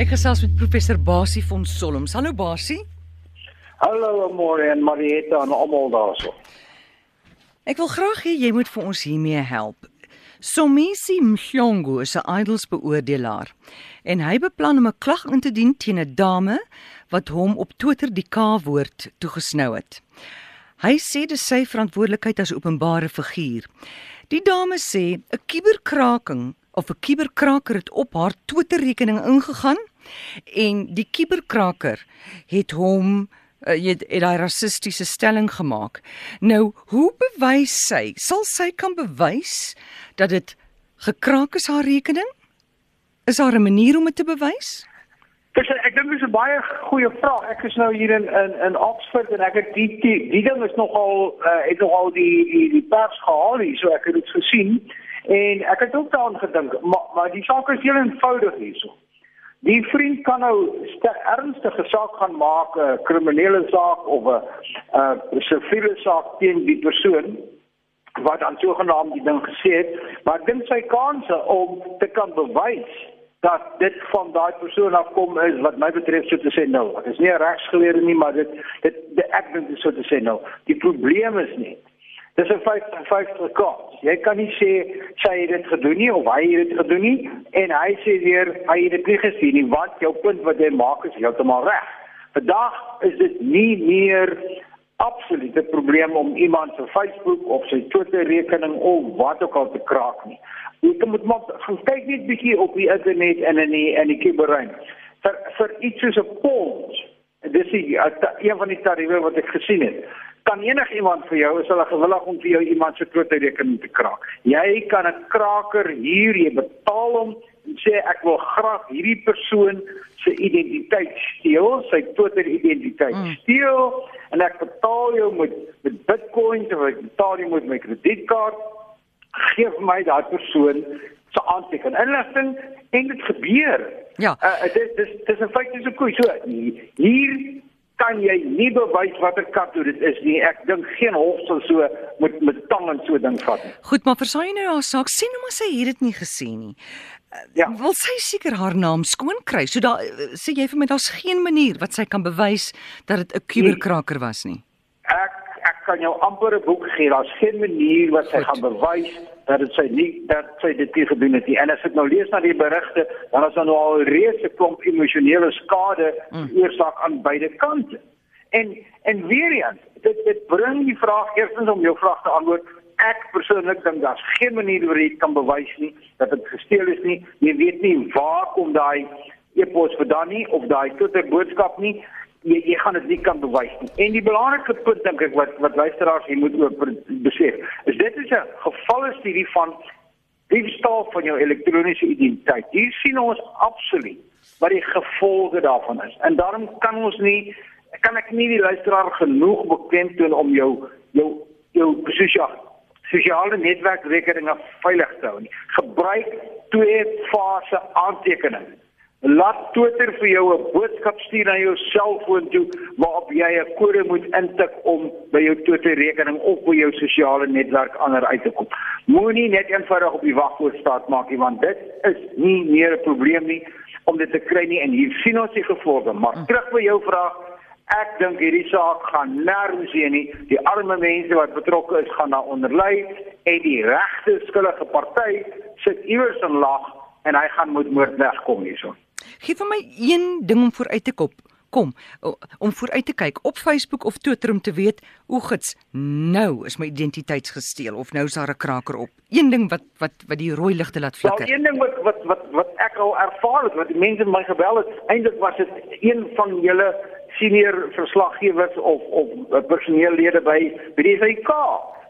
Ek gesels met professor Basie van Solms. Hallo Basie. Hallo Amore en Marietta en almal daarso. Ek wil graag hê jy moet vir ons hiermee help. Somisi Mhlongo is 'n idols beoordelaar en hy beplan om 'n klag in te dien teen 'n dame wat hom op Twitter die K-woord toegesnou het. Hy sê dis sy verantwoordelikheid as openbare figuur. Die dame sê 'n kuberkraking of 'n kuberkraker het op haar Twitter-rekening ingegaan en die kuberkraker het hom uh, het, het daai rassistiese stelling gemaak. Nou, hoe bewys sy? Sal sy kan bewys dat dit gekraak is haar rekening? Is daar 'n manier om dit te bewys? Dis ek dink dis 'n baie goeie vraag. Ek is nou hier in in in Oxford en ek het die die, die ding is nogal uh, het nogal die die die pers gehaal hier, so ek het dit gesien en ek het ook daaraan gedink, maar maar die saak is heel eenvoudig hierso. Die vriend kan nou 'n ernstige saak gaan maak, 'n kriminele saak of 'n 'n siviele saak teen die persoon wat aan sogenaamd die ding gesê het, maar dink sy kanse om te kan bewys dat dit van daai persoon afkom is wat my betref so te sê nou. Dit is nie 'n regsgeleerde nie, maar dit dit die ek dink so te sê nou. Die probleem is nie Dis 'n 50-50 kans. Jy kan nie sê sy het dit gedoen nie of hy het dit gedoen nie en hy sê weer hy het dit nie gesien nie want jou punt wat jy maak is heeltemal reg. Vandag is dit nie meer absoluut 'n probleem om iemand se Facebook of sy Twitter rekening of wat ook al te kraak nie. Jy moet maar gaan kyk net bietjie op die internet en in die in die kuberruim. Vir vir iets soos 'n poll. Dis die, een van die tariewe wat ek gesien het kan enigiemand vir jou is hulle gewillig om vir jou iemand se Twitter rekening te kraak. Jy kan 'n kraker hier jy betaal hom en sê ek wil graag hierdie persoon se identiteit steel, sy Twitter identiteit mm. steel en ek betaal jou met met Bitcoin of ek betaal jou met my kredietkaart. Geef my daai persoon se aanteken inligting en dit gebeur. Ja. Uh, dit dis dis 'n feit dis 'n koei. So hier kan jy nie bewys watter kat dit is nie. Ek dink geen hof sal so met met tang en so ding vat nie. Goed, maar versaai jy nou haar saak? Sien nou maar sy het dit nie gesien nie. Ja. Wil sy seker haar naam skoon kry? So daar sê jy vir my daar's geen manier wat sy kan bewys dat dit 'n kuberkraker was nie. Ek kan jou amper 'n boek gee. Daar's geen manier wat sy Goed. gaan bewys dat dit sy nie dat sy dit nie gedoen het nie. En as ek nou lees na die berigte, dan is daar nou al reeds 'n klomp emosionele skade veroorsaak mm. aan beide kante. En en weer eens, dit dit bring die vraag eerstens om jou vraag te antwoord. Ek persoonlik dink daar's geen manier hoe jy kan bewys nie dat dit gesteel is nie. Jy weet nie waar kom daai e-pos vandaan nie of daai Twitter boodskap nie jy jy gaan dit nie kan bewys nie. En die belangrike punt dink ek wat wat luisteraars hier moet ook besef, is dit is 'n gevalle studie van diefstal van jou elektroniese identiteit. Hier sien ons absoluut wat die gevolge daarvan is. En daarom kan ons nie kan ek nie die luisteraar genoeg beklemtoon om jou jou jou sosiale sosiale netwerkrekeninge veilig te hou nie. Gebruik twee fase aantekening. Laat Twitter vir jou 'n boodskap stuur na jou selfoon toe waarop jy 'n kode moet intik om by jou Twitter rekening of by jou sosiale netwerk ander uit te kom. Moenie net eenvoudig op die wagwoord staat maak nie want dit is nie meer 'n probleem nie om dit te kry nie en hier sien ons die gevolge. Maar hm. terug by jou vraag, ek dink hierdie saak gaan nêrens heen nie. Die arme mense wat betrokke is gaan daar onder ly en die regte skuldige party sit iewers in lag en hy gaan moet moord wegkom hierson. Gee vir my een ding om vooruit te kop. Kom, om vooruit te kyk op Facebook of Twitter om te weet, o gits, nou is my identiteit gesteel of nou is daar 'n kraker op. Een ding wat wat wat die rooi ligte laat flikker. Ja, een ding wat wat wat wat ek al ervaar het, wat die mense my gebel het, eintlik was dit een van julle senior verslaggewers of of personeellede by by die SAK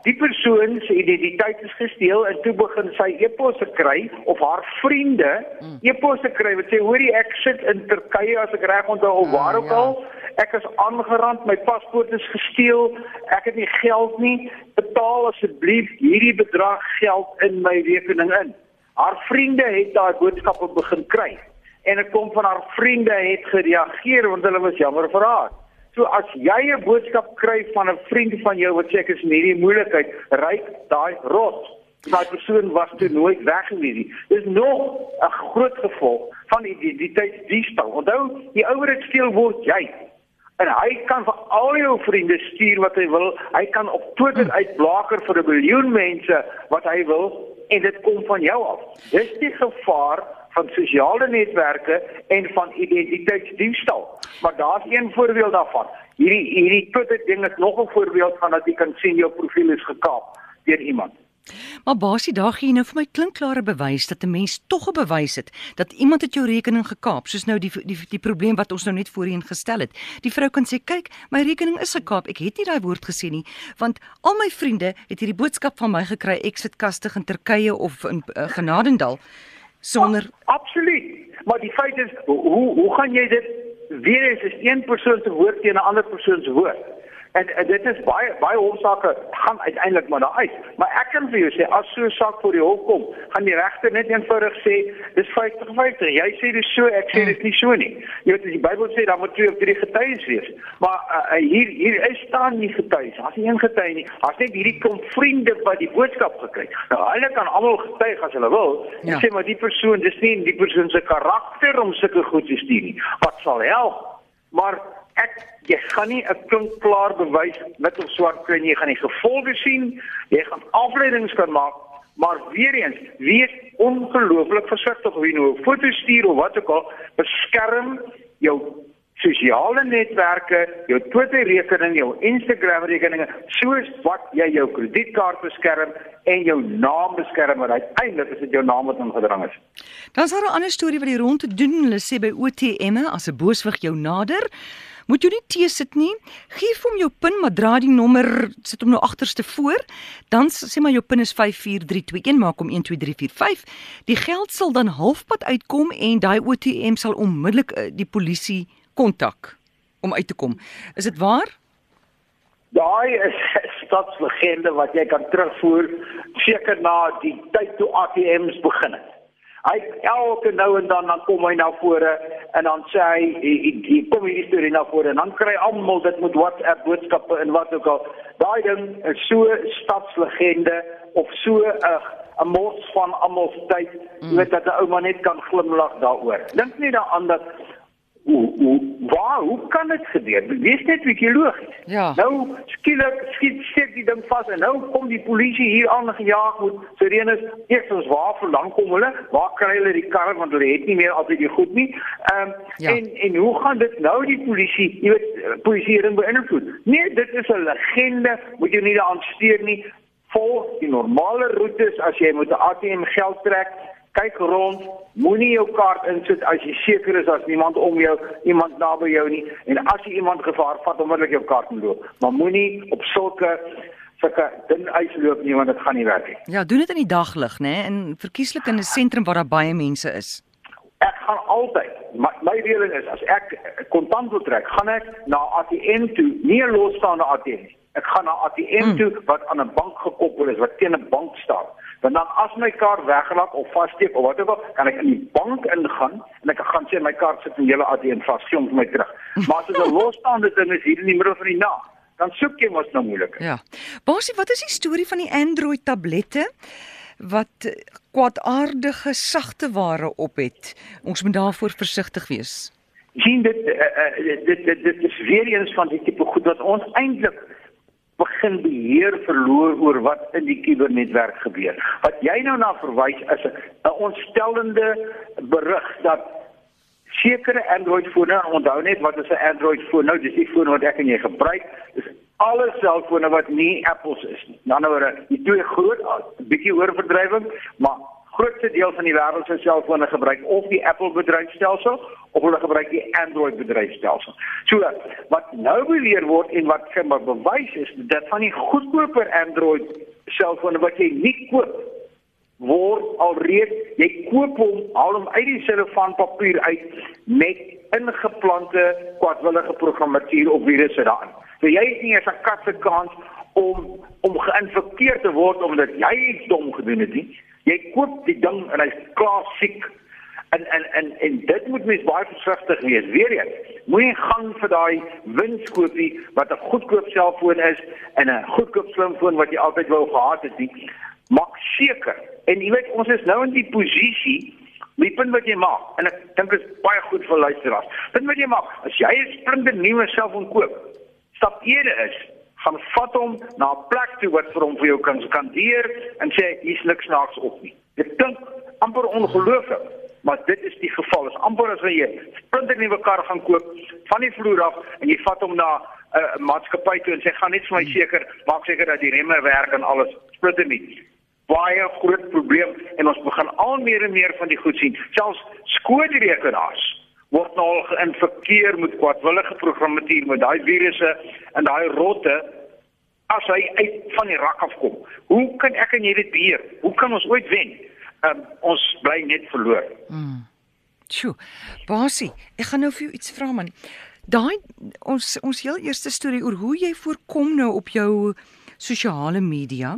Die persoon se identiteit is gesteel en toe begin sy e-posse kry of haar vriende mm. e-posse kry wat sê hoorie ek sit in Turkye as ek reg onthou of waar ook ah, al. Ek is aangerand my paspoort is gesteel ek het nie geld nie. Betaal asseblief hierdie bedrag geld in my rekening in. Haar vriende het daai boodskappe begin kry en ek kom van haar vriende het gereageer want hulle was jammer vir haar So as jy 'n boodskap kry van 'n vriend van jou wat sê ek is in hierdie moeilikheid, ry daai rot. daai persoon was toe nooit weg nie. Dis nog 'n groot gevolg van identiteitsdiefstal. Onthou, die ouer het steel word jy. En hy kan vir al jou vriende stuur wat hy wil. Hy kan op Twitter uitblaker vir 'n miljoen mense wat hy wil en dit kom van jou af. Dis die gevaar van sosiale netwerke en van identiteitsdiefstal. Maar daar's een voorbeeld daarvan. Hierdie hierdie Twitter ding is nog 'n voorbeeld van dat jy kan sien jou profiel is gekaap deur iemand. Maar basie daar gee jy nou vir my klinkklare bewys dat 'n mens tog 'n bewys het dat iemand het jou rekening gekaap, soos nou die die die probleem wat ons nou net voorheen gestel het. Die vrou kan sê, "Kyk, my rekening is gekaap. Ek het nie daai woord gesê nie, want al my vriende het hierdie boodskap van my gekry exit kastig in Turkye of in uh, Genadendal sonder A Absoluut. Maar die feit is, hoe hoe gaan jy dit weer eens is een persoon se woord teen 'n ander persoon se woord? En, en dit is baie baie hofsaake gaan uiteindelik maar daar uit. Maar ek kan vir jou sê as so 'n saak voor die hof kom, gaan die regter net eenvoudig sê dis 50-50. Jy sê dis so, ek sê dis nie so nie. Jy weet as die Bybel sê dan moet twee of drie getuies wees. Maar uh, hier hier is staan nie getuies. Daar's nie een getuie nie. Daar's net hierdie klomp vriende wat die boodskap gekry het. Nou hulle kan almal getuig as hulle wil. Ja. Sê maar die persoon, dis nie die persoon se karakter om sulke goed te stuur nie. Wat sal help? Maar ek jy gaan nie 'n klink klaar bewys wit of swart kry nie, jy gaan die gevolge sien, jy gaan afleidings kan maak, maar weer eens, wees ongelooflik versigtig of jy nou 'n foto stuur of wat ook al, beskerm jou sosiale netwerke, jou Twitter rekening, jou Instagram rekeninge, soos wat jy jou kredietkaart beskerm en jou naam beskerm, want uiteindelik is dit jou naam wat ingedrang is. Dan is daar 'n ander storie wat die rond te doen, hulle sê by OTM as 'n booswig jou nader moet jy nie tee sit nie. Gee hom jou pin, maar draai die nommer, sit hom nou agterste voor. Dan sê maar jou pin is 54321, maak hom 12345. Die geld sal dan halfpad uitkom en daai OTM sal onmiddellik uh, die polisie kontak om uit te kom. Is dit waar? Daai is stadslegende wat jy kan terugvoer seker na die tyd toe ATMs begin het. Hy elke nou en dan dan kom hy na vore en dan sê hy hy kom hierdie storie na vore en dan kry almal dit met WhatsApp boodskappe en wat ook al. Daai ding is so stadslegende of so 'n uh, 'n mors van almal se tyd, mm. weet dat 'n ou man net kan glimlag daaroor. Dink nie daaraan dat hoe hoe waar hoe kan dit gebeur? Wees net bietjie logies. Ja. Nou skielik skiet steek die ding vas en nou kom die polisie hier aan gejaag met sirenes. Eerstens waar vandaan kom hulle? Waar kry hulle die karre want hulle het nie meer altyd die goed nie. Ehm um, ja. en en hoe gaan dit nou die polisie, jy weet, polisieering beïnvloed? Nee, dit is 'n legende. Moet jy nie daaraan steur nie. Volg die normale roetes as jy met 'n ATM geld trek kyk rond, moenie jou kaart insit as jy seker is as niemand om jou, iemand naby jou nie en as jy iemand gevaar vat onmiddellik jou kaart inloop. Maar moenie op sulke sulke dun ys loop nie want dit gaan nie werk nie. Ja, doen dit in die daglig, né? En verkieslik in 'n sentrum waar daar baie mense is. Ek gaan altyd my, my reëling is as ek kontant wil trek, gaan ek na ATM toe, nie 'n losstaande ATM nie. Ek gaan na ATM hmm. toe wat aan 'n bank gekoppel is, wat teen 'n bank staan want dan as my kaart wegraak of vassteek of wat ook al, kan ek in die bank ingaan en ek gaan sê my kaart sit in julle ATM vas, sien vir my terug. Maar as dit 'n losstaande ding is hier in die middel van die nag, dan soek jy mos nou moeilik. Ja. Basie, wat is die storie van die Android tablette? wat kwaadaardige sagte ware op het. Ons moet daarvoor versigtig wees. sien dit uh, dit, dit dit is weer eens van die tipe goed wat ons eintlik begin beheer verloor oor wat in die kubernetwerk gebeur. Wat jy nou na verwys is 'n ontstellende berig dat sekere Android fone, onthou net wat is 'n Android foon nou, dis die foon wat ek en jy gebruik, dis alle selfone wat nie Apples is nie. Nou nou, die twee groot, bietjie oorverdrywing, maar grootste deel van die wêreld se selfone gebruik of die Apple bedryfstelsel of hulle gebruik die Android bedryfstelsel. So wat nou beweer word en wat gemmer bewys is dat van die goedkoper Android selfone wat jy nie koop word alreeds jy koop hom al hom uit die selfoonpapier uit met ingeplante kwadwillige programmatuur of virusse daarin. So jy het nie eens 'n katse kans om om geïnfekteer te word omdat jy iets dom gedoen het nie. Jy koop die ding en hy's klaar siek. En en en en dit moet mens baie versigtig wees. Weer eens, moenie gaan vir daai winskoopie wat 'n goedkoop selfoon is en 'n goedkoop slimfoon wat jy altyd wou gehad het nie. Maak seker. En jy weet ons is nou in die posisie die punt wat jy maak en ek dink dit is baie goed vir luisteraars. Punt wat jy maak, as jy 'n splinte nuwe selfoon koop, stap 1 is gaan vat hom na 'n plek toe wat vir hom vir jou kan skandeer en sê hier's niks naaks op nie. Dit klink amper ongelooflik, maar dit is die geval. Dit is amper as jy 'n splinte nuwe kar gaan koop van die vloer af en jy vat hom na 'n uh, maatskappy toe en sê gaan net vir my seker, maak seker dat die remme werk en alles splinte nie baie groot probleem en ons begin al meer en meer van die goed sien. Selfs skootrekenaars word nou al geïnfekteer met kwadwillige programmatuur met daai virusse en daai rotte as hy uit van die rak afkom. Hoe kan ek en jy dit beheer? Hoe kan ons ooit wen? Um, ons bly net verloor. Mm. Tjoe. Basie, ek gaan nou vir jou iets vra man. Daai ons ons heel eerste storie oor hoe jy voorkom nou op jou sosiale media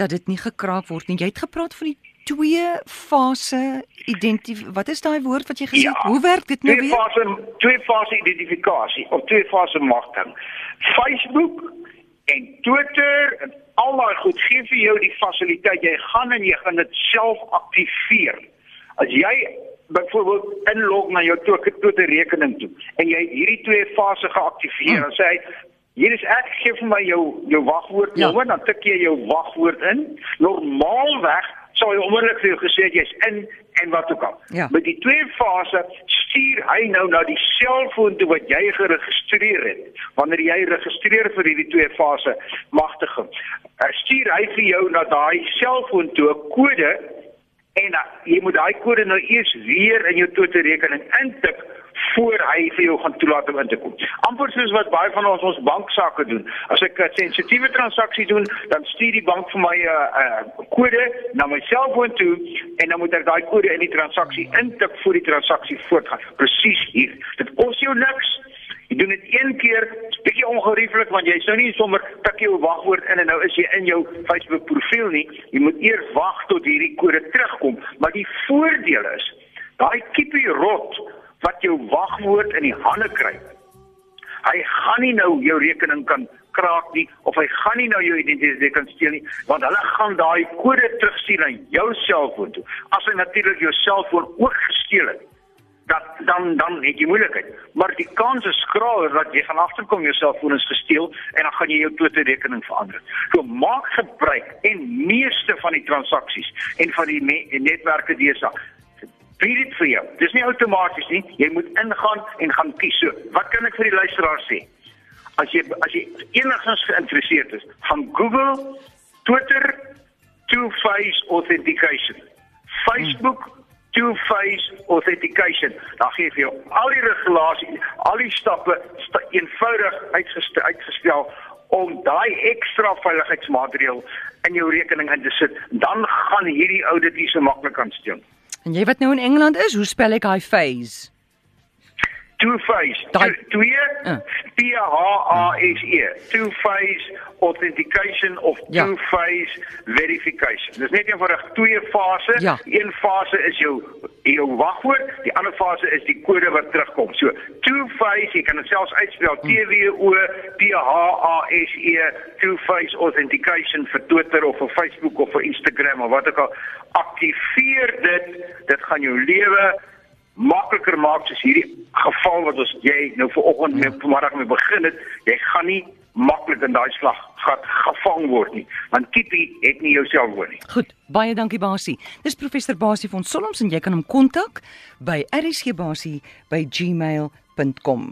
dat dit nie gekraak word nie. Jy het gepraat van die twee fase identif wat is daai woord wat jy gesê het? Ja, Hoe werk dit nou weer? Twee fase twee fase identifikasie of twee fase magting. Facebook en Twitter en al daai goed gee vir jou die fasiliteit jy gaan en jy gaan dit self aktiveer. As jy byvoorbeeld inlog na jou Twitter rekening toe en jy hierdie twee fase geaktiveer, dan sê hy Hier is ek gee vir my jou jou wagwoord ja. nommer, dan tik jy jou wagwoord in. Normaalweg sou hy onmiddellik vir jou gesê het jy's in en wat ook al. Ja. Met die twee fase stuur hy nou na die selfoon toe wat jy geregistreer het. Wanneer jy registreer vir hierdie twee fase magtiging, stuur hy vir jou na daai selfoon toe 'n kode en uh, jy moet daai kode nou eers weer in jou Twitter rekening intik voor hy vir jou gaan toelaat om in te kom. Amper soos wat baie van ons ons banksaake doen. As ek 'n sensitiewe transaksie doen, dan stuur die bank vir my 'n uh, uh, kode na my selfoon toe en dan moet ek daai kode in die transaksie intik voor die transaksie voortgaan. Presies hier. Dit kos jou niks. Jy doen dit een keer, bietjie ongerieflik want jy sou nie sommer tik jou wagwoord in en nou is jy in jou Facebook profiel nie. Jy moet eers wag tot hierdie kode terugkom, maar die voordeel is daai kiepie rot wat jou wagwoord in die hande kry. Hy gaan nie nou jou rekening kan kraak nie of hy gaan nie nou jou identiteit kan steel nie want hulle gaan daai kode terugstuur na jou selfoon toe. As hy natuurlik jou selfoon ook gesteel het, dat dan dan het jy moeilikheid. Maar die kans is skraal dat jy gaan agterkom jou selfoon is gesteel en dan gaan jy jou Twitter rekening verander. So maak gebruik en meeste van die transaksies en van die netwerke deesdae bied dit vir jou. Dis nie outomaties nie. Jy moet ingaan en gaan kies. So, wat kan ek vir die luisteraars sê? As jy as jy enigstens geïnteresseerd is, gaan Google, Twitter, two-phase authentication. Facebook two-phase authentication. Dan gee vir jou al die regulasies, al die stappe sta eenvoudig uitgestel, uitgestel om daai ekstra veiligheidsmaatreël in jou rekening in te sit. Dan gaan hierdie ouditiese so maklik aansteun. En jy wat nou in Engeland is, hoe spel ek hy phase? Two phase. Twee. P H A S E. Two phase authentication of ja. two phase verification. Dis net eenvoudig twee fases. Ja. Een fase is jou jou wagwoord, die ander fase is die kode wat terugkom. So two phase, jy kan dit selfs uitspel T W O P H A S E two phase authentication vir Twitter of vir Facebook of vir Instagram of wat ook al. Aktiveer dit. Dit gaan jou lewe makliker maak soos hierdie geval wat ons jy nou vanoggend ja. met vanmiddag mee begin het, jy gaan nie maklik in daai slag gat gevang word nie, want Kippie het nie jouself hoor nie. Goed, baie dankie Basie. Dis professor Basie van Solms en jy kan hom kontak by rsgbasie@gmail.com.